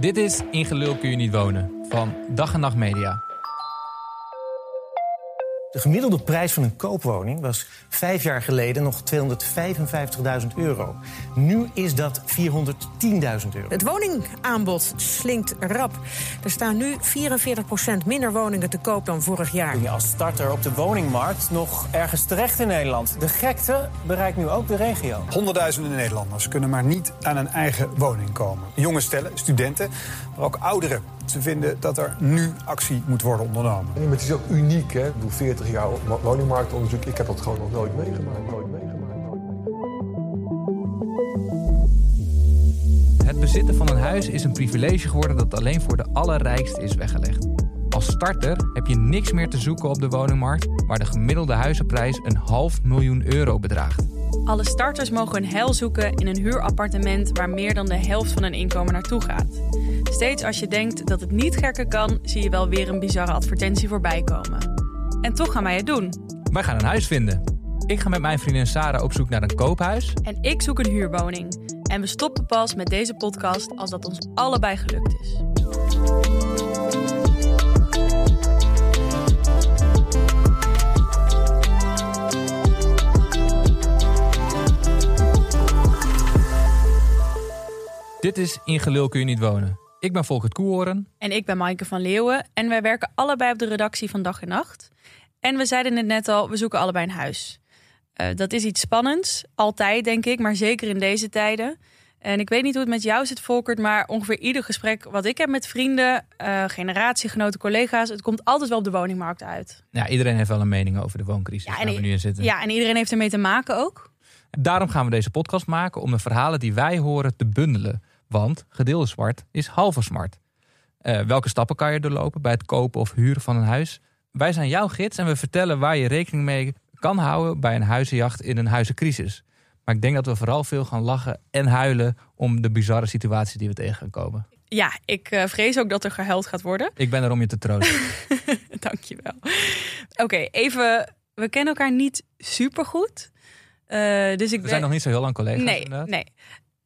Dit is In Gelul kun je niet wonen van Dag en Nacht Media. De gemiddelde prijs van een koopwoning was vijf jaar geleden nog 255.000 euro. Nu is dat 410.000 euro. Het woningaanbod slinkt rap. Er staan nu 44% minder woningen te koop dan vorig jaar. Kun je als starter op de woningmarkt nog ergens terecht in Nederland? De gekte bereikt nu ook de regio. Honderdduizenden Nederlanders kunnen maar niet aan een eigen woning komen. Jonge stellen, studenten, maar ook ouderen. Ze vinden dat er nu actie moet worden ondernomen. En het is ook uniek, hè? Ik doe 40 jaar woningmarktonderzoek. Ik heb dat gewoon nog nooit meegemaakt. Nooit meegemaakt. Het bezitten van een huis is een privilege geworden dat alleen voor de allerrijkste is weggelegd. Als starter heb je niks meer te zoeken op de woningmarkt, waar de gemiddelde huizenprijs een half miljoen euro bedraagt. Alle starters mogen een heil zoeken in een huurappartement waar meer dan de helft van hun inkomen naartoe gaat. Steeds als je denkt dat het niet gekker kan, zie je wel weer een bizarre advertentie voorbij komen. En toch gaan wij het doen. Wij gaan een huis vinden. Ik ga met mijn vriendin Sarah op zoek naar een koophuis. En ik zoek een huurwoning. En we stoppen pas met deze podcast als dat ons allebei gelukt is. Dit is In Gelul kun je niet wonen. Ik ben Volkert Koehoorn. En ik ben Maaike van Leeuwen. En wij werken allebei op de redactie van Dag en Nacht. En we zeiden het net al, we zoeken allebei een huis. Uh, dat is iets spannends, altijd denk ik, maar zeker in deze tijden. En ik weet niet hoe het met jou zit, Volkert, maar ongeveer ieder gesprek wat ik heb met vrienden, uh, generatiegenoten, collega's, het komt altijd wel op de woningmarkt uit. Ja, iedereen heeft wel een mening over de wooncrisis ja, waar we nu in zitten. Ja, en iedereen heeft ermee te maken ook. Daarom gaan we deze podcast maken om de verhalen die wij horen te bundelen. Want gedeelde zwart is halve smart. Uh, welke stappen kan je doorlopen bij het kopen of huren van een huis? Wij zijn jouw gids en we vertellen waar je rekening mee kan houden bij een huizenjacht in een huizencrisis. Maar ik denk dat we vooral veel gaan lachen en huilen om de bizarre situatie die we tegen gaan komen. Ja, ik uh, vrees ook dat er gehuild gaat worden. Ik ben er om je te troosten. Dankjewel. Oké, okay, even. We kennen elkaar niet super goed. Uh, dus ik we zijn nog niet zo heel lang collega's. Nee, inderdaad. nee.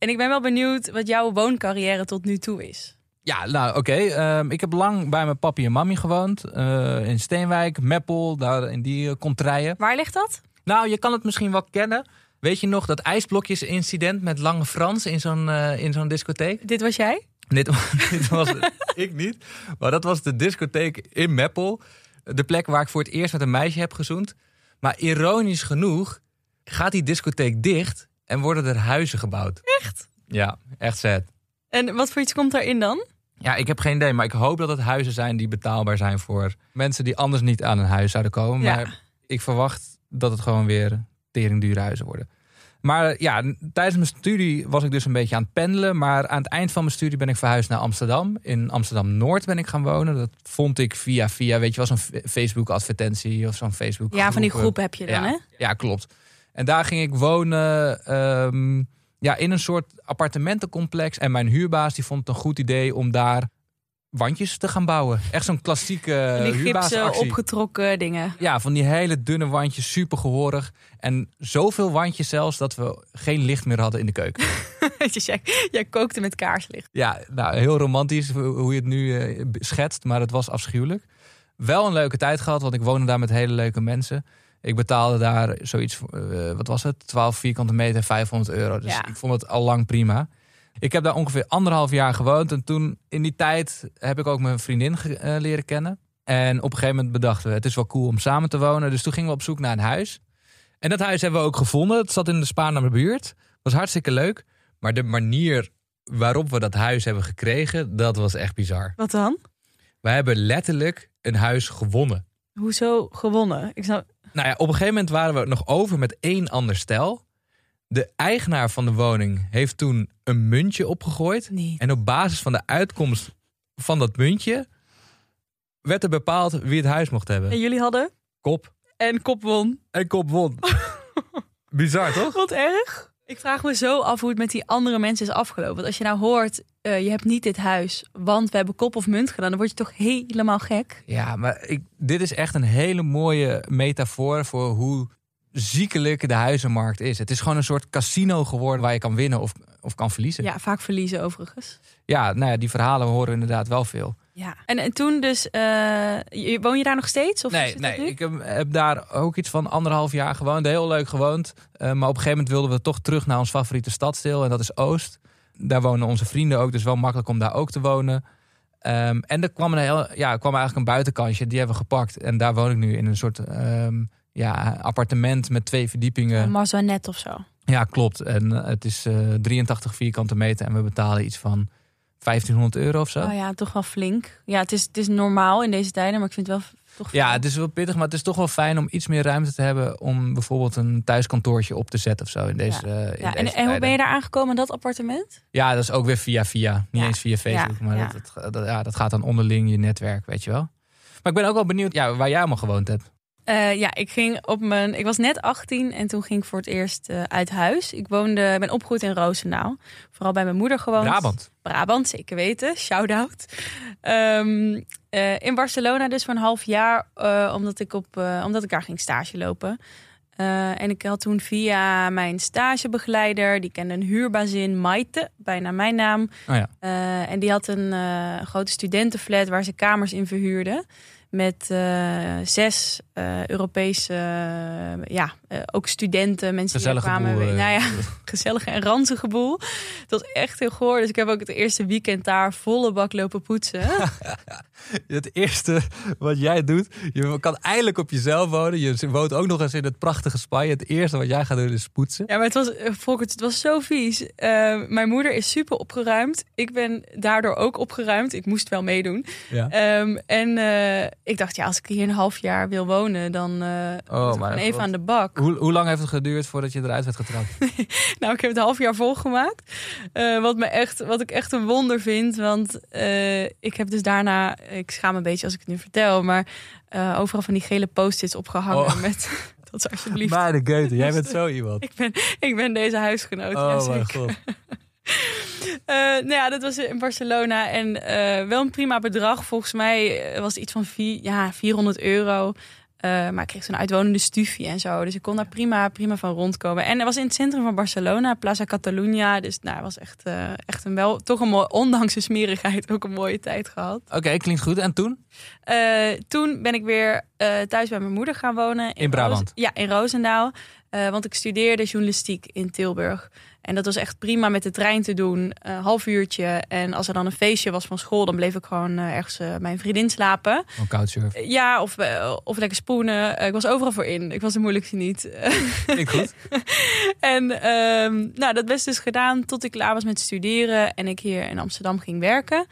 En ik ben wel benieuwd wat jouw wooncarrière tot nu toe is. Ja, nou oké. Okay. Uh, ik heb lang bij mijn papi en mami gewoond. Uh, in Steenwijk, Meppel, daar in die uh, contraien. Waar ligt dat? Nou, je kan het misschien wel kennen. Weet je nog dat ijsblokjes incident met Lange Frans in zo'n in zo'n discotheek? Dit was jij? Dit, dit was ik niet. Maar dat was de discotheek in Meppel. De plek waar ik voor het eerst met een meisje heb gezoend. Maar ironisch genoeg gaat die discotheek dicht en worden er huizen gebouwd. Echt? Ja, echt sad. En wat voor iets komt daarin dan? Ja, ik heb geen idee, maar ik hoop dat het huizen zijn die betaalbaar zijn voor mensen die anders niet aan een huis zouden komen. Ja. Maar ik verwacht dat het gewoon weer teringdure huizen worden. Maar ja, tijdens mijn studie was ik dus een beetje aan het pendelen. Maar aan het eind van mijn studie ben ik verhuisd naar Amsterdam. In Amsterdam-Noord ben ik gaan wonen. Dat vond ik via via, weet je wel, zo'n Facebook-advertentie of zo'n Facebook Ja, van die groepen heb je dan, ja, hè? Ja, klopt. En daar ging ik wonen um, ja, in een soort appartementencomplex. En mijn huurbaas die vond het een goed idee om daar wandjes te gaan bouwen. Echt zo'n klassieke die huurbaasactie. opgetrokken dingen. Ja, van die hele dunne wandjes, super gehoorig. En zoveel wandjes zelfs dat we geen licht meer hadden in de keuken. jij, jij kookte met kaarslicht. Ja, nou, heel romantisch hoe je het nu uh, schetst, maar het was afschuwelijk. Wel een leuke tijd gehad, want ik woonde daar met hele leuke mensen. Ik betaalde daar zoiets, uh, wat was het? 12 vierkante meter, 500 euro. Dus Ja. ik vond het al lang prima. Ik heb daar ongeveer anderhalf jaar gewoond. En toen, in die tijd, heb ik ook mijn vriendin eh, leren kennen. En op een gegeven moment bedachten we, het is wel cool om samen te wonen. Dus toen gingen we op zoek naar een huis. En dat huis hebben we ook gevonden. Het zat in de Spaarnamer buurt. Was hartstikke leuk. Maar de manier waarop we dat huis hebben gekregen, dat was echt bizar. Wat dan? We hebben letterlijk een huis gewonnen. Hoezo gewonnen? Ik snap... Nou ja, op een gegeven moment waren we nog over met één ander stel. De eigenaar van de woning heeft toen een muntje opgegooid. Niet. En op basis van de uitkomst van dat muntje werd er bepaald wie het huis mocht hebben. En jullie hadden? Kop En kop won. en kop won. Bizar toch? Wat erg. Ik vraag me zo af hoe het met die andere mensen is afgelopen. Want als je nou hoort, eh, je hebt niet dit huis, want we hebben kop of munt gedaan, dan word je toch helemaal gek. Ja, maar ik, dit is echt een hele mooie metafoor voor hoe ziekelijk de huizenmarkt is. Het is gewoon een soort casino geworden waar je kan winnen of of kan verliezen. Ja, vaak verliezen overigens. Ja, nou ja, die verhalen horen we inderdaad wel veel. Ja. En, en toen dus, eh, woon je daar nog steeds? Of nee, nee ik heb, heb daar ook iets van anderhalf jaar gewoond. Heel leuk gewoond. Eh, maar op een gegeven moment wilden we toch terug naar ons favoriete stadsdeel. En dat is Oost. Daar wonen onze vrienden ook. Dus wel makkelijk om daar ook te wonen. Ehm, en er kwam, een heel, ja, kwam eigenlijk een buitenkansje. Die hebben we gepakt. En daar woon ik nu in een soort ehm, ja, appartement met twee verdiepingen. Uh, Mazanet of zo. Ja, klopt. En eh, het is eh 83 vierkante meter. En we betalen iets van 1500 euro of zo. Oh ja, toch wel flink. Ja, het is, het is normaal in deze tijden, maar ik vind het wel toch Ja, het is wel pittig, maar het is toch wel fijn om iets meer ruimte te hebben om bijvoorbeeld een thuiskantoortje op te zetten of zo in deze. eh, in Ja, en, hoe ben je daar aangekomen in dat appartement? Ja, dat is ook weer via via, niet Ja, eens via Facebook, ja, maar ja. Dat, dat, dat- ja, dat gaat dan onderling je netwerk, weet je wel. Maar ik ben ook wel benieuwd ja, waar jij allemaal gewoond hebt. Eh, ja, ik ging op mijn. Ik was net 18 en toen ging ik voor het eerst eh, uit huis. Ik woonde, ik ben opgegroeid in Roosendaal. Vooral bij mijn moeder gewoond. Brabant. Brabant, zeker weten. Shout-out. Ehm, eh, in Barcelona dus voor een half jaar, eh, omdat, ik op, eh, omdat ik daar ging stage lopen. En ik had toen via mijn stagebegeleider, die kende een huurbazin, Maite, bijna mijn naam. Oh ja. En die had een grote studentenflat waar ze kamers in verhuurden. Met eh, zes eh, Europese, eh, ja, ook studenten, mensen Gezellige die kwamen. boel, nou ja, gezellige en ranzige boel. Dat was echt heel goor. Dus ik heb ook het eerste weekend daar volle bak lopen poetsen. Het eerste wat jij doet, je kan eindelijk op jezelf wonen. Je woont ook nog eens in het prachtige Spanje. Het eerste wat jij gaat doen is poetsen. Ja, maar het was, eh, Volkert, het was zo vies. Eh, mijn moeder is super opgeruimd. Ik ben daardoor ook opgeruimd. Ik moest wel meedoen. Ja. Ehm, en eh, ik dacht, ja, als ik hier een half jaar wil wonen, dan Oh, maar even wat- aan de bak. Hoe, hoe lang heeft het geduurd voordat je eruit werd getrapt? Nou, ik heb het een half jaar volgemaakt. Wat, me echt, wat ik echt een wonder vind. Want ik heb dus daarna, ik schaam me een beetje als ik het nu vertel, maar eh, overal van die gele post-its opgehangen Oh. met dat is alsjeblieft. Maar de Goethe, jij bent zo iemand. Ik ben, ik ben deze huisgenoot. Oh mijn god. Eh, nou ja, dat was in Barcelona. En eh, wel een prima bedrag. Volgens mij was het iets van vier, ja, 400 euro. Eh, maar ik kreeg zo'n uitwonende stufie en zo. Dus ik kon daar prima, prima van rondkomen. En het was in het centrum van Barcelona, Plaza Catalunya. Dus nou, het was echt, eh, echt een wel, toch een mooi, ondanks de smerigheid, ook een mooie tijd gehad. Oké, klinkt goed. En toen? Eh, toen ben ik weer thuis bij mijn moeder gaan wonen. In Brabant? Roos- ja, in Roosendaal. Want ik studeerde journalistiek in Tilburg. En dat was echt prima met de trein te doen. Een half uurtje. En als er dan een feestje was van school, dan bleef ik gewoon eh, ergens eh, bij een vriendin slapen. Een couchsurf. Eh, Ja, of, eh, of lekker spoenen. Eh, ik was overal voor in. Ik was de moeilijkste niet. Klinkt goed. en ehm, nou, dat was dus gedaan tot ik klaar was met studeren en ik hier in Amsterdam ging werken.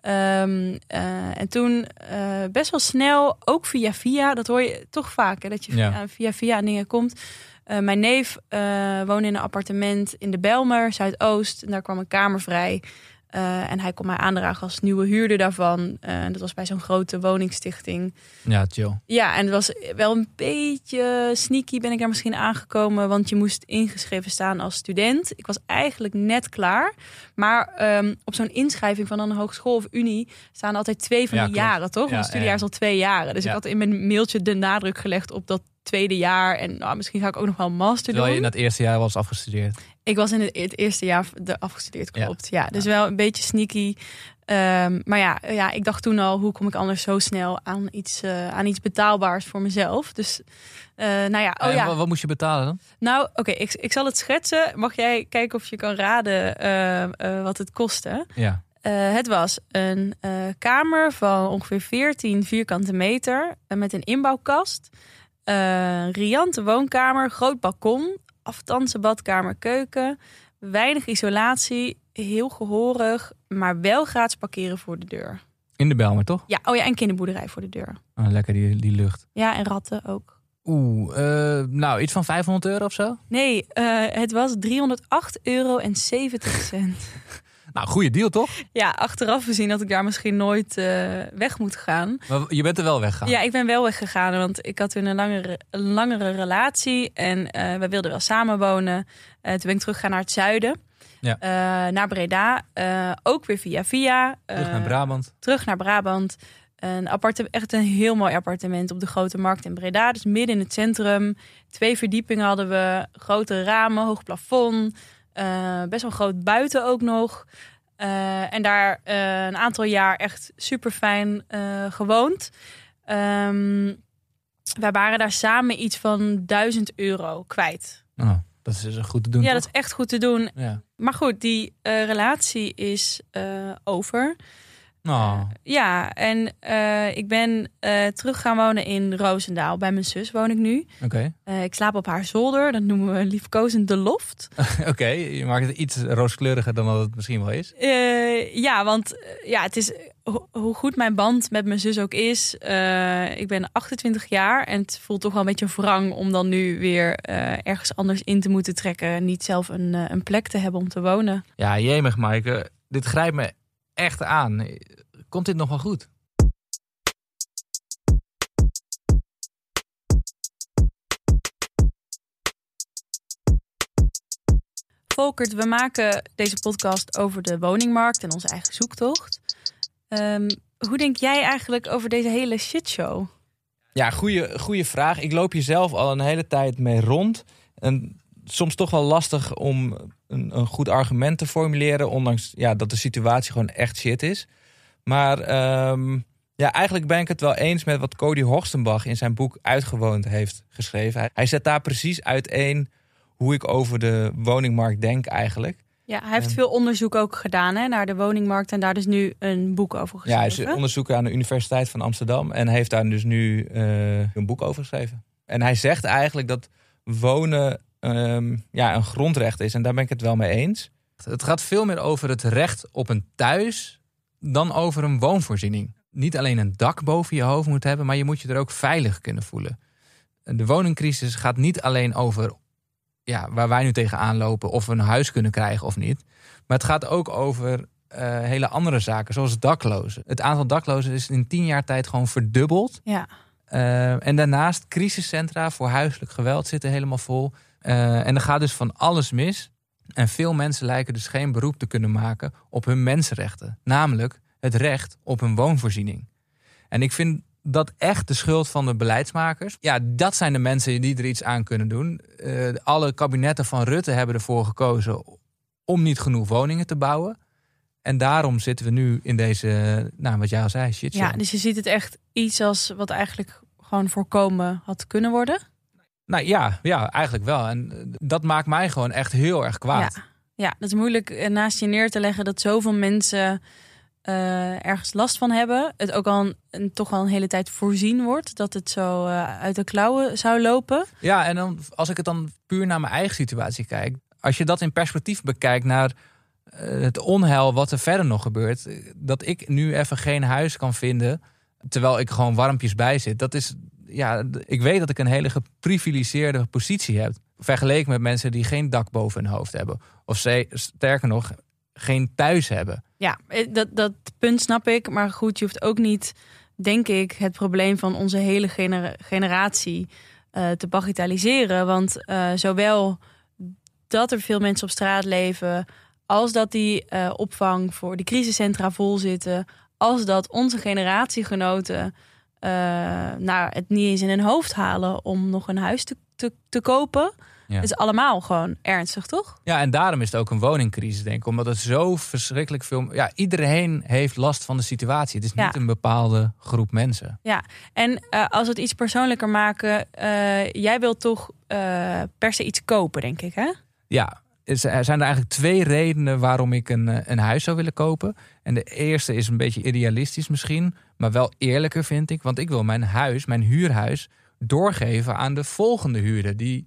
Ehm, eh, en toen eh, best wel snel, ook via via, dat hoor je toch vaak, hè, dat je Ja. via, via dingen komt. Eh, mijn neef eh, woonde in een appartement in de Belmer, Zuidoost. En daar kwam een kamer vrij. Eh, en hij kon mij aandragen als nieuwe huurder daarvan. Eh, dat was bij zo'n grote woningstichting. Ja, chill. Ja, en het was wel een beetje sneaky ben ik daar misschien aangekomen. Want je moest ingeschreven staan als student. Ik was eigenlijk net klaar. Maar ehm, op zo'n inschrijving van een hogeschool of unie staan altijd twee van Ja, die klopt. jaren, toch? Ja, studiejaar is al twee jaren. Dus ik had in mijn mailtje de nadruk gelegd op dat tweede jaar. En nou, misschien ga ik ook nog wel een master Terwijl je doen. in dat eerste jaar was afgestudeerd. Ik was in het, het eerste jaar de afgestudeerd, klopt. Ja, dus wel een beetje sneaky. Ehm, maar ja, ja, ik dacht toen al, hoe kom ik anders zo snel aan iets, eh, aan iets betaalbaars voor mezelf? Dus, eh, nou ja, oh En ja. wa- wat moest je betalen dan? Nou, oké, ik, ik zal het schetsen. Mag jij kijken of je kan raden eh, eh, wat het kostte? Ja. Eh, het was een eh, kamer van ongeveer 14 vierkante meter eh, met een inbouwkast. Eh, riante woonkamer, groot balkon, aftanse badkamer, keuken. Weinig isolatie, heel gehorig, maar wel gratis parkeren voor de deur. In de Belmer, toch? Ja, oh ja, en kinderboerderij voor de deur. Oh, lekker die, die lucht. Ja, en ratten ook. Oeh, eh, nou, iets van 500 euro of zo? Nee, eh, het was 308 euro en 70 cent. Nou, goede deal toch? Ja, achteraf gezien dat ik daar misschien nooit eh, weg moet gaan. Maar je bent er wel weggegaan. Ja, ik ben wel weggegaan, want ik had toen een langere, een langere relatie en eh we wilden wel samenwonen. Eh toen ben ik teruggegaan naar het zuiden, Ja. Naar Breda, ook weer via via. Terug naar Brabant. terug naar Brabant. Een appartement, echt een heel mooi appartement op de Grote Markt in Breda. Dus midden in het centrum. Twee verdiepingen hadden we, grote ramen, hoog plafond. Eh, best wel groot buiten ook nog. Eh, en daar eh, een aantal jaar echt super fijn gewoond. Ehm, wij waren daar samen iets van 1000 euro kwijt. Oh, dat is dus goed te doen. Ja, toch? dat is echt goed te doen. Ja. Maar goed, die relatie is over. Oh. Ja, en eh, ik ben eh, terug gaan wonen in Roosendaal. Bij mijn zus woon ik nu. Oké. Eh, ik slaap op haar zolder. Dat noemen we liefkozend de loft. Oké, je maakt het iets rooskleuriger dan dat het misschien wel is. Eh, ja, want eh, ja, het is ho- hoe goed mijn band met mijn zus ook is. eh, ik ben 28 jaar en het voelt toch wel een beetje wrang om dan nu weer eh, ergens anders in te moeten trekken. Niet zelf een, eh, een plek te hebben om te wonen. Ja, jemig Maaike. Dit grijpt me echt aan. Komt dit nog wel goed? Volkert, we maken deze podcast over de woningmarkt en onze eigen zoektocht. Ehm, hoe denk jij eigenlijk over deze hele shitshow? Ja, goede, goede vraag. Ik loop hier zelf al een hele tijd mee rond. En soms toch wel lastig om een, een goed argument te formuleren. Ondanks ja, dat de situatie gewoon echt shit is. Maar ehm, ja, eigenlijk ben ik het wel eens met wat Cody Horstenbach in zijn boek Uitgewoond heeft geschreven. Hij, hij zet daar precies uiteen hoe ik over de woningmarkt denk eigenlijk. Ja, hij heeft veel onderzoek ook gedaan hè, naar de woningmarkt en daar dus nu een boek over Ja, hij geschreven. is onderzoeker aan de Universiteit van Amsterdam en heeft daar dus nu eh, een boek over geschreven. En hij zegt eigenlijk dat wonen ehm, ja, een grondrecht is en daar ben ik het wel mee eens. Het gaat veel meer over het recht op een thuis dan over een woonvoorziening. Niet alleen een dak boven je hoofd moet hebben, maar je moet je er ook veilig kunnen voelen. De woningcrisis gaat niet alleen over ja, waar wij nu tegenaan lopen, of we een huis kunnen krijgen of niet. Maar het gaat ook over eh, hele andere zaken, zoals daklozen. Het aantal daklozen is in tien jaar tijd gewoon verdubbeld. Ja, Eh, en daarnaast crisiscentra voor huiselijk geweld zitten helemaal vol. Eh, en er gaat dus van alles mis. En veel mensen lijken dus geen beroep te kunnen maken op hun mensenrechten. Namelijk het recht op een woonvoorziening. En ik vind dat echt de schuld van de beleidsmakers. Ja, dat zijn de mensen die er iets aan kunnen doen. Eh, alle kabinetten van Rutte hebben ervoor gekozen om niet genoeg woningen te bouwen. En daarom zitten we nu in deze, nou wat jij al zei, shit ja, dus je ziet het echt iets als wat eigenlijk gewoon voorkomen had kunnen worden. Nou ja, ja, eigenlijk wel. En eh, dat maakt mij gewoon echt heel erg kwaad. Ja. ja, dat is moeilijk eh, naast je neer te leggen dat zoveel mensen eh, ergens last van hebben. Het ook al een, toch wel een hele tijd voorzien wordt dat het zo uit de klauwen zou lopen. Ja, en dan, als ik het dan puur naar mijn eigen situatie kijk. Als je dat in perspectief bekijkt naar het onheil wat er verder nog gebeurt. Dat ik nu even geen huis kan vinden. Terwijl ik gewoon warmpjes bij zit. Dat is, ja, ik weet dat ik een hele geprivilegeerde positie heb. Vergeleken met mensen die geen dak boven hun hoofd hebben. Of ze, sterker nog, geen thuis hebben. Ja, eh, dat, dat punt snap ik. Maar goed, je hoeft ook niet, denk ik, het probleem van onze hele genera- generatie eh, te bagatelliseren. Want eh, zowel dat er veel mensen op straat leven, als dat die opvang voor de crisiscentra vol zitten, als dat onze generatiegenoten nou, het niet eens in hun hoofd halen om nog een huis te, te, te kopen. Ja. Het is allemaal gewoon ernstig, toch? Ja, en daarom is het ook een woningcrisis, denk ik. Omdat het zo verschrikkelijk veel... Ja, iedereen heeft last van de situatie. Het is Ja. niet een bepaalde groep mensen. En eh, als we het iets persoonlijker maken, eh, jij wilt toch eh, per se iets kopen, denk ik, hè? Ja, zijn er eigenlijk twee redenen waarom ik een, eh, een huis zou willen kopen. En de eerste is een beetje idealistisch misschien, maar wel eerlijker vind ik. Want ik wil mijn huis, mijn huurhuis, doorgeven aan de volgende huurder. Die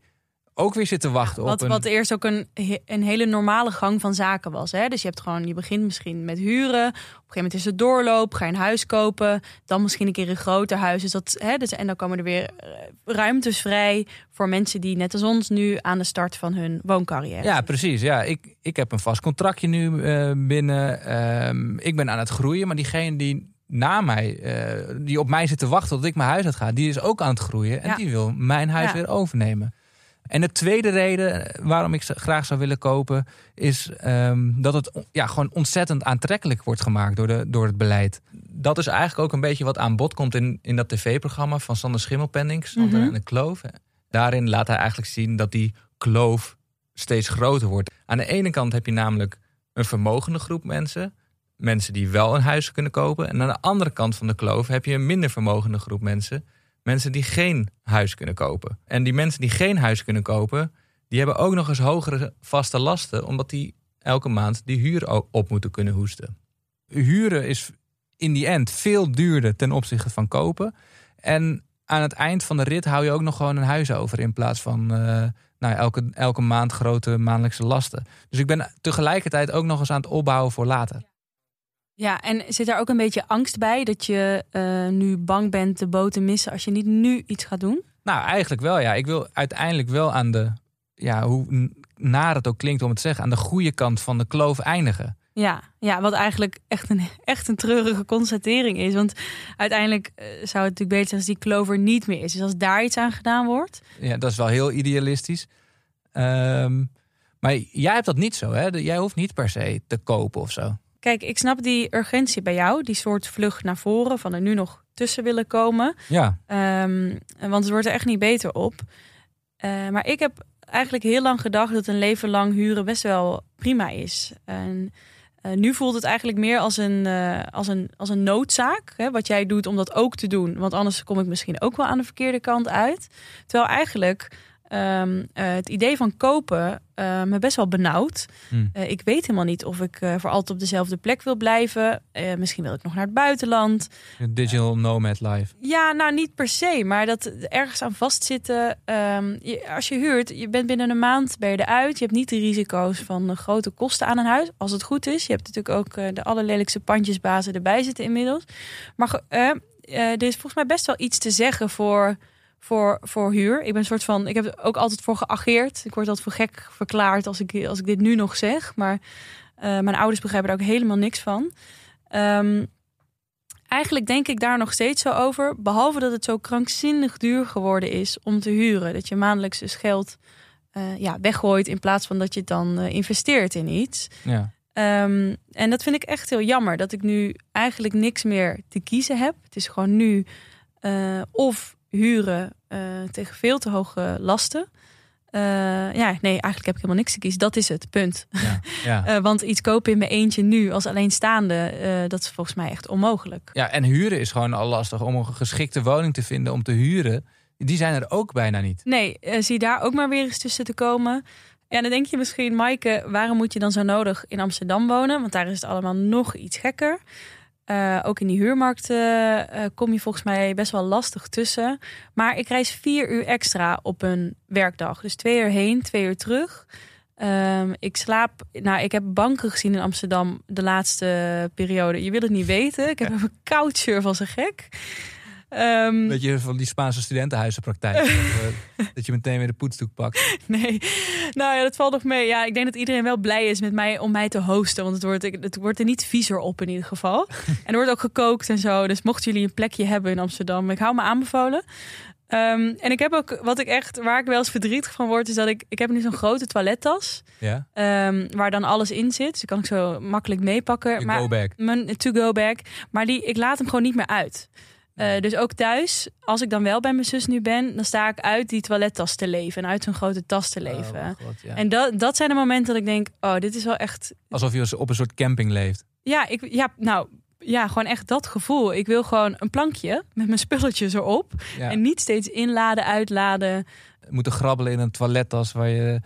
ook weer zit te wachten Wat, op een... wat eerst ook een, een hele normale gang van zaken was. Hè? Dus je hebt gewoon, je begint misschien met huren. Op een gegeven moment is het doorloop, ga je een huis kopen. Dan misschien een keer een groter huis. Dus dat, hè, dus, en dan komen er weer eh, ruimtes vrij voor mensen die net als ons nu aan de start van hun wooncarrière. Ja, precies. Ja, ik, ik heb een vast contractje nu eh, binnen. Ehm, ik ben aan het groeien, maar diegene die na mij, eh, die op mij zit te wachten tot ik mijn huis uit ga, die is ook aan het groeien en Ja. die wil mijn huis Ja. weer overnemen. En de tweede reden waarom ik ze graag zou willen kopen, is ehm, dat het ja, gewoon ontzettend aantrekkelijk wordt gemaakt door, de, door het beleid. Dat is eigenlijk ook een beetje wat aan bod komt in, in dat tv-programma van Sander Schimmelpenning, Sander Mhm. en de Kloof. Daarin laat hij eigenlijk zien dat die kloof steeds groter wordt. Aan de ene kant heb je namelijk een vermogende groep mensen. Mensen die wel een huis kunnen kopen. En aan de andere kant van de kloof heb je een minder vermogende groep mensen. Mensen die geen huis kunnen kopen. En die mensen die geen huis kunnen kopen, die hebben ook nog eens hogere vaste lasten. Omdat die elke maand die huur op moeten kunnen hoesten. Huren is in die end veel duurder ten opzichte van kopen. En aan het eind van de rit hou je ook nog gewoon een huis over. In plaats van eh, nou, elke, elke maand grote maandelijkse lasten. Dus ik ben tegelijkertijd ook nog eens aan het opbouwen voor later. Ja, en zit daar ook een beetje angst bij dat je eh, nu bang bent de boot te missen als je niet nu iets gaat doen? Nou, eigenlijk wel ja. Ik wil uiteindelijk wel aan de, ja, hoe naar het ook klinkt om het te zeggen, aan de goede kant van de kloof eindigen. Ja, ja, wat eigenlijk echt een, echt een treurige constatering is. Want uiteindelijk eh, zou het natuurlijk beter zijn als die clover niet meer is. Dus als daar iets aan gedaan wordt. Ja, dat is wel heel idealistisch. Ehm, maar jij hebt dat niet zo, hè? Jij hoeft niet per se te kopen of zo. Kijk, ik snap die urgentie bij jou. Die soort vlucht naar voren van er nu nog tussen willen komen. Ja, Ehm, want het wordt er echt niet beter op. Eh, maar ik heb eigenlijk heel lang gedacht dat een leven lang huren best wel prima is. En eh, nu voelt het eigenlijk meer als een, eh, als een, als een noodzaak. Hè, wat jij doet om dat ook te doen. Want anders kom ik misschien ook wel aan de verkeerde kant uit. Terwijl eigenlijk ehm, eh, het idee van kopen eh, me best wel benauwd. Hm. Eh, ik weet helemaal niet of ik voor altijd op dezelfde plek wil blijven. Misschien wil ik nog naar het buitenland. digital nomad life. Ja, nou niet per se, maar dat ergens aan vastzitten. Ehm, je, als je huurt, je bent binnen een maand ben je eruit. Je hebt niet de risico's van grote kosten aan een huis, als het goed is. Je hebt natuurlijk ook de allerlelijkste pandjesbazen erbij zitten inmiddels. Maar er is volgens mij best wel iets te zeggen voor, voor, voor huur. Ik ben een soort van, ik heb er ook altijd voor geageerd. Ik word altijd voor gek verklaard als ik, als ik dit nu nog zeg. Maar eh, mijn ouders begrijpen er ook helemaal niks van. Ehm, eigenlijk denk ik daar nog steeds zo over. Behalve dat het zo krankzinnig duur geworden is om te huren. Dat je maandelijks dus geld eh, ja, weggooit in plaats van dat je het dan eh, investeert in iets. Ja. Ehm, en dat vind ik echt heel jammer. Dat ik nu eigenlijk niks meer te kiezen heb. Het is gewoon nu of huren eh, tegen veel te hoge lasten. Eh, ja, nee, eigenlijk heb ik helemaal niks te kiezen. Dat is het, punt. Ja, ja. Eh, want iets kopen in mijn eentje nu als alleenstaande, dat is volgens mij echt onmogelijk. ja, en huren is gewoon al lastig om een geschikte woning te vinden om te huren. Die zijn er ook bijna niet. Nee, zie daar ook maar weer eens tussen te komen. Ja, dan denk je misschien, Maaike, waarom moet je dan zo nodig in Amsterdam wonen? Want daar is het allemaal nog iets gekker. Eh, ook in die huurmarkt eh, kom je volgens mij best wel lastig tussen. Maar ik reis vier uur extra op een werkdag. Dus twee uur heen, twee uur terug. Ehm, ik slaap, nou, ik heb banken gezien in Amsterdam de laatste periode. Je wil het niet weten. Ik heb een coucher van zijn gek. Ehm, Dat je van die Spaanse studentenhuizenpraktijk. dat, eh, dat je meteen weer de poetsdoek pakt. Nee, nou ja, dat valt nog mee. Ja, ik denk dat iedereen wel blij is met mij om mij te hosten. Want het wordt, het wordt er niet viezer op in ieder geval. En er wordt ook gekookt en zo. Dus mochten jullie een plekje hebben in Amsterdam, ik hou me aanbevolen. Ehm, en ik heb ook, wat ik echt, waar ik wel eens verdrietig van word, is dat ik, ik heb nu zo'n grote toilettas. Ja? ehm, waar dan alles in zit. Dus kan ik zo makkelijk meepakken. Mijn to-go bag. Maar die, ik laat hem gewoon niet meer uit. Eh, dus ook thuis, als ik dan wel bij mijn zus nu ben, dan sta ik uit die toilettas te leven en uit zo'n grote tas te leven. Oh, God, ja. En dat, dat zijn de momenten dat ik denk, oh, dit is wel echt. Alsof je op een soort camping leeft. Ja, ik, ja, nou, ja, gewoon echt dat gevoel. Ik wil gewoon een plankje met mijn spulletjes erop. Ja. En niet steeds inladen, uitladen. Moeten grabbelen in een toilettas waar je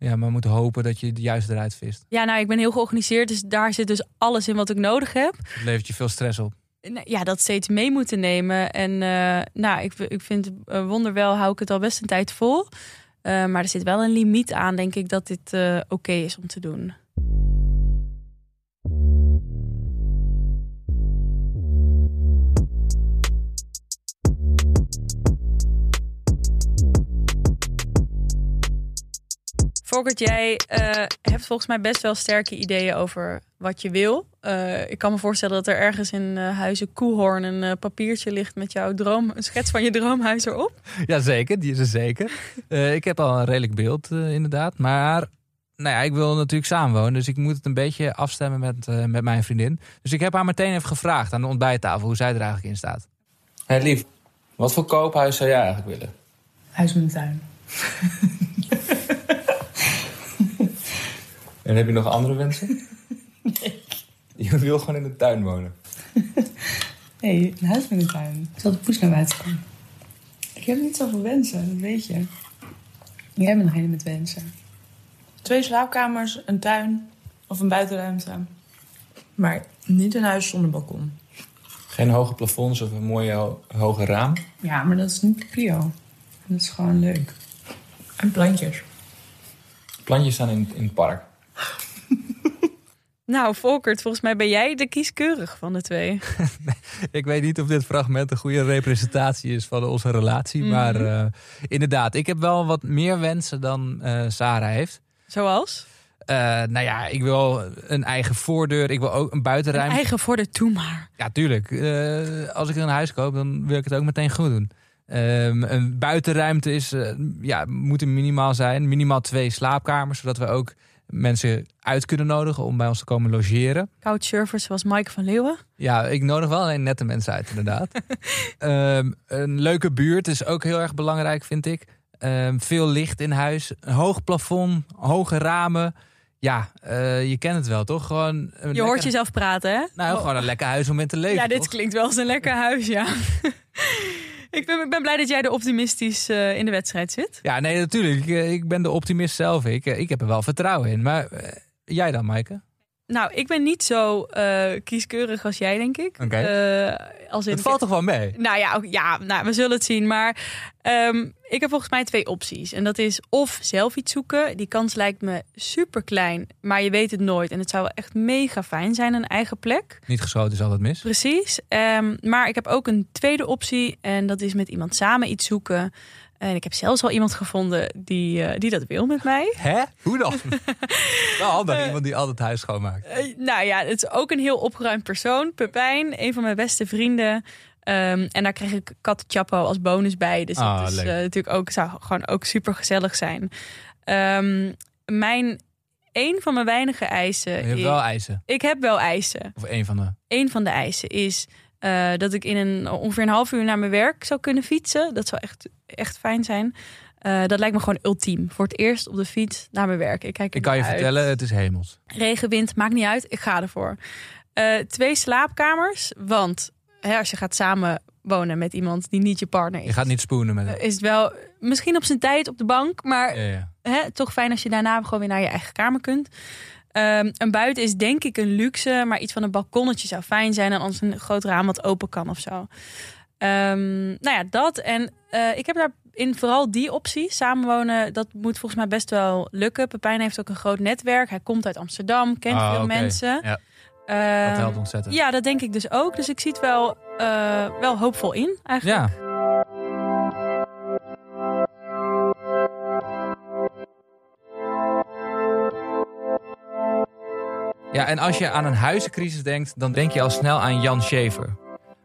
ja, maar moet hopen dat je de juist eruit vist. Ja, nou, ik ben heel georganiseerd, dus daar zit dus alles in wat ik nodig heb. Het levert je veel stress op. Nee, Ja, dat steeds mee moeten nemen. En eh, nou, ik, ik vind uh, wonderwel hou ik het al best een tijd vol. Maar er zit wel een limiet aan, denk ik, dat dit oké is om te doen. Volkert, jij uh, hebt volgens mij best wel sterke ideeën over wat je wil. Uh, ik kan me voorstellen dat er ergens in uh, Huizen Koehoorn een papiertje ligt met jouw droom, een schets van je droomhuis erop. Jazeker, die is er zeker. ik heb al een redelijk beeld, inderdaad. Maar nou ja, ik wil natuurlijk samenwonen, dus ik moet het een beetje afstemmen met, met mijn vriendin. Dus ik heb haar meteen even gevraagd aan de ontbijttafel hoe zij er eigenlijk in staat. Hé hey, lief, wat voor koophuis zou jij eigenlijk willen? Huis met een tuin. En heb je nog andere wensen? Nee. Je wil gewoon in de tuin wonen. Nee, een huis met een tuin. Zal de poes naar buiten gaan? Ik heb niet zoveel wensen, dat weet je. Jij bent degene met wensen. Twee slaapkamers, een tuin of een buitenruimte. Maar niet een huis zonder balkon. Geen hoge plafonds of een mooie ho- hoge raam. Ja, maar dat is niet de prio. Dat is gewoon leuk. En plantjes. Plantjes staan in, in het park. Nou, Volkert, volgens mij ben jij de kieskeurig van de twee. Ik weet niet of dit fragment een goede representatie is van onze relatie. Mhm. Maar eh, inderdaad, ik heb wel wat meer wensen dan eh, Sarah heeft. Zoals? Eh, nou ja, ik wil een eigen voordeur. Ik wil ook een Een buitenruimte. eigen voor de toe maar. Ja, tuurlijk. Als ik een huis koop, dan wil ik het ook meteen goed doen. Ehm, een buitenruimte is, ja, moet er minimaal zijn. Minimaal twee slaapkamers, zodat we ook mensen uit kunnen nodigen om bij ons te komen logeren. Couchsurfers zoals Mike van Leeuwen. Ja, ik nodig wel alleen nette mensen uit, inderdaad. Ehm, een leuke buurt is ook heel erg belangrijk, vind ik. Ehm, veel licht in huis, een hoog plafond, hoge ramen. Ja, eh, je kent het wel, toch? Gewoon Je lekker- hoort jezelf praten, hè? Nou, gewoon een lekker huis om in te leven. ja, dit toch? klinkt wel als een lekker huis, ja. ik, ben, ik ben blij dat jij er optimistisch eh, in de wedstrijd zit. Ja, nee, natuurlijk. Ik, eh, ben de optimist zelf. Ik, eh, ik heb er wel vertrouwen in. Maar jij dan, Maaike? Nou, ik ben niet zo eh, kieskeurig als jij, denk ik. Oké. Eh, als in Het valt toch wel mee? Nou ja, ook- ja nou, we zullen het zien. Maar ehm, ik heb volgens mij twee opties. En dat is of zelf iets zoeken. Die kans lijkt me super klein, maar je weet het nooit. En het zou wel echt mega fijn zijn, een eigen plek. Niet geschoten is altijd mis. Precies. Ehm, maar ik heb ook een tweede optie. En dat is met iemand samen iets zoeken. En ik heb zelfs al iemand gevonden die, eh, die dat wil met mij. Hè? Hoe dan? wel handig, iemand die altijd huis schoonmaakt. Eh, nou ja, het is ook een heel opgeruimd persoon. Pepijn, een van mijn beste vrienden. Ehm, en daar kreeg ik Kat Chapo als bonus bij. Dus Ah, dat is leuk. eh, natuurlijk ook, zou gewoon ook super gezellig zijn. Ehm, mijn, een van mijn weinige eisen. Je hebt is- wel eisen. Ik heb wel eisen. Of een van de... Een van de eisen is dat ik in een, ongeveer een half uur naar mijn werk zou kunnen fietsen. Dat zou echt, echt fijn zijn. Eh, dat lijkt me gewoon ultiem. Voor het eerst op de fiets naar mijn werk. Ik, kijk Ik kan je uit. vertellen, het is hemels. Regen, wind, maakt niet uit. Ik ga ervoor. Eh, twee slaapkamers. Want hè, als je gaat samen wonen met iemand die niet je partner is... Je gaat niet spoenen met hem. is het wel misschien op zijn tijd op de bank. Maar Ja, ja. hè, toch fijn als je daarna gewoon weer naar je eigen kamer kunt. Ehm, een buiten is denk ik een luxe. Maar iets van een balkonnetje zou fijn zijn. En anders een groot raam wat open kan of zo. Ehm, nou ja, dat. En eh, ik heb daarin vooral die optie. Samenwonen, dat moet volgens mij best wel lukken. Pepijn heeft ook een groot netwerk. Hij komt uit Amsterdam, kent Ah, veel mensen. Ja, Ehm, dat helpt ontzettend. ja, dat denk ik dus ook. Dus ik zie het wel, eh, wel hoopvol in eigenlijk. Ja. Ja, en als je aan een huizencrisis denkt, dan denk je al snel aan Jan Schever.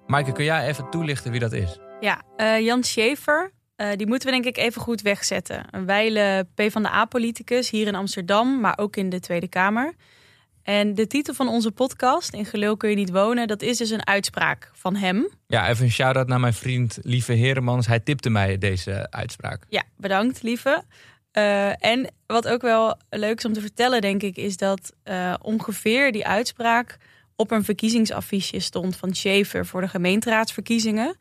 Maaike, kun jij even toelichten wie dat is? Ja, eh, Jan Schever, eh, die moeten we denk ik even goed wegzetten. Een wijle PvdA-politicus hier in Amsterdam, maar ook in de Tweede Kamer. En de titel van onze podcast, In Gelul kun je niet wonen, dat is dus een uitspraak van hem. Ja, even een shout-out naar mijn vriend Lieve Heremans. Hij tipte mij deze uitspraak. Ja, bedankt lieve. Eh, en wat ook wel leuk is om te vertellen, denk ik, is dat ongeveer die uitspraak op een verkiezingsaffiche stond van Schaefer voor de gemeenteraadsverkiezingen.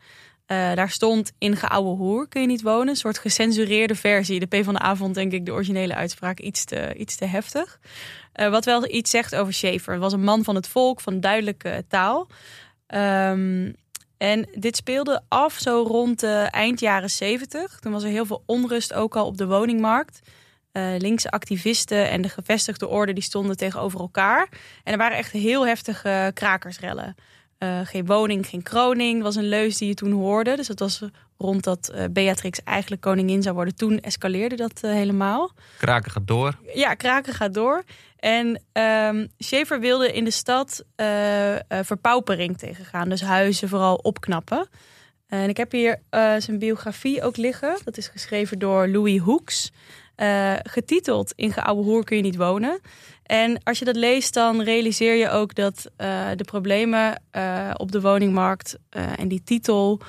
Eh, daar stond in geouwe hoer kun je niet wonen, een soort gecensureerde versie. De PvdA vond denk ik de originele uitspraak iets te, iets te heftig. Eh, wat wel iets zegt over Schaefer. Het was een man van het volk, van duidelijke taal. Ehm, en dit speelde af zo rond de eind jaren 70. Toen was er heel veel onrust ook al op de woningmarkt. Eh, linkse activisten en de gevestigde orde die stonden tegenover elkaar. En er waren echt heel heftige krakersrellen. Eh, geen woning, geen kroning was een leus die je toen hoorde. Dus dat was rond dat eh, Beatrix eigenlijk koningin zou worden. Toen escaleerde dat eh, helemaal. Kraken gaat door. Ja, kraken gaat door. En ehm Schaefer wilde in de stad verpaupering tegengaan. Dus huizen vooral opknappen. En ik heb hier zijn biografie ook liggen. Dat is geschreven door Louis Hoeks. Eh, getiteld In geouwe hoer kun je niet wonen. En als je dat leest, dan realiseer je ook dat eh, de problemen eh, op de woningmarkt en die titel,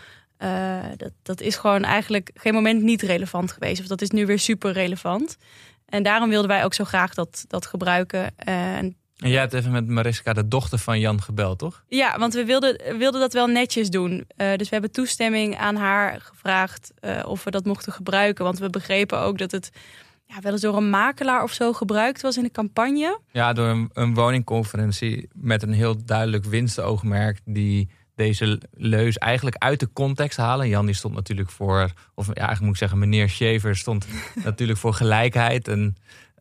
dat, dat is gewoon eigenlijk geen moment niet relevant geweest. Of dat is nu weer super relevant. En daarom wilden wij ook zo graag dat, dat gebruiken. En En jij hebt even met Mariska, de dochter van Jan, gebeld, toch? ja, want we wilden, wilden dat wel netjes doen. Eh, dus we hebben toestemming aan haar gevraagd eh, of we dat mochten gebruiken. Want we begrepen ook dat het ja, wel eens door een makelaar of zo gebruikt was in de campagne. Ja, door een, een woningconferentie met een heel duidelijk winstoogmerk die deze leus eigenlijk uit de context halen. Jan die stond natuurlijk voor, of ja, eigenlijk moet ik zeggen, meneer Shaver stond natuurlijk voor gelijkheid. En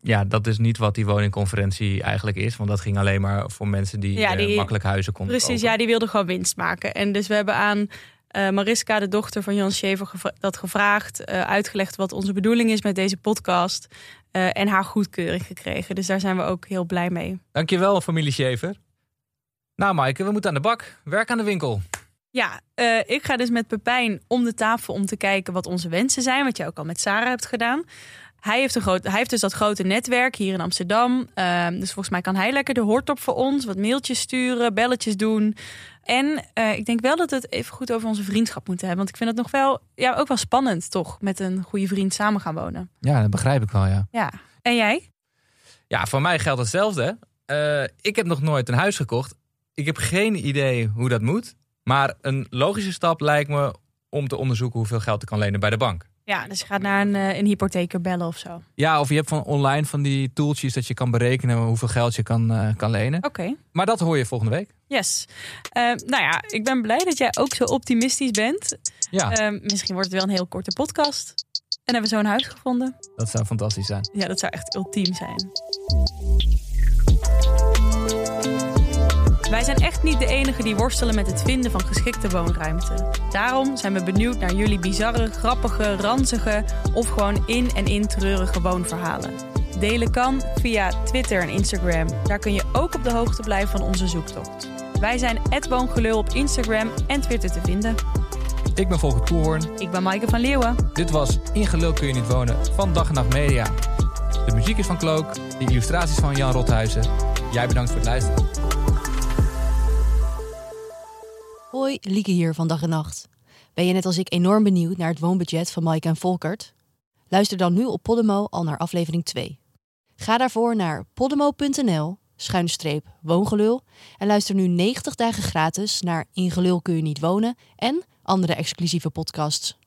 ja, dat is niet wat die woningconferentie eigenlijk is. Want dat ging alleen maar voor mensen die, Ja, eh, die- makkelijk huizen konden Precies, kopen. ja, die wilde gewoon winst maken. En dus we hebben aan eh, Mariska, de dochter van Jan Schever, gevra- dat gevraagd. eh, uitgelegd wat onze bedoeling is met deze podcast. en haar goedkeuring gekregen. Dus daar zijn we ook heel blij mee. Dankjewel, familie Shaver. Nou, Maaike, we moeten aan de bak. Werk aan de winkel. Ja, ik ga dus met Pepijn om de tafel om te kijken wat onze wensen zijn. Wat je ook al met Sarah hebt gedaan. Hij heeft, een groot, hij heeft dus dat grote netwerk hier in Amsterdam. Ehm, dus volgens mij kan hij lekker de hoort op voor ons. Wat mailtjes sturen, belletjes doen. En eh, ik denk wel dat we het even goed over onze vriendschap moeten hebben. Want ik vind het nog wel, ja, ook wel spannend toch. Met een goede vriend samen gaan wonen. Ja, dat begrijp ik wel, ja. Ja. En jij? Ja, voor mij geldt hetzelfde. Eh, ik heb nog nooit een huis gekocht. Ik heb geen idee hoe dat moet. Maar een logische stap lijkt me om te onderzoeken hoeveel geld ik kan lenen bij de bank. Ja, dus je gaat naar een, eh, een hypotheker bellen of zo. Ja, of je hebt van online van die tooltjes dat je kan berekenen hoeveel geld je kan, eh, kan lenen. Oké. Maar dat hoor je volgende week. Yes. Eh, nou ja, ik ben blij dat jij ook zo optimistisch bent. Ja, misschien wordt het wel een heel korte podcast. En hebben we zo'n huis gevonden. dat zou fantastisch zijn. Ja, dat zou echt ultiem zijn. Wij zijn echt niet de enigen die worstelen met het vinden van geschikte woonruimte. Daarom zijn we benieuwd naar jullie bizarre, grappige, ranzige of gewoon in en in treurige woonverhalen. Delen kan via Twitter en Instagram. Daar kun je ook op de hoogte blijven van onze zoektocht. Wij zijn @woongelul op Instagram en Twitter te vinden. Ik ben Volker Koehoorn. Ik ben Maaike van Leeuwen. Dit was In Gelul kun je niet wonen van Dag en Nacht Media. De muziek is van Klook, de illustraties van Jan Rothuizen. Jij bedankt voor het luisteren. Hoi, Lieke hier van Dag en Nacht. Ben je net als ik enorm benieuwd naar het woonbudget van Mike en Volkert? Luister dan nu op Podimo al naar aflevering 2. Ga daarvoor naar podimo.nl schuinstreep woongelul en luister nu 90 dagen gratis naar In Gelul kun je niet wonen en andere exclusieve podcasts.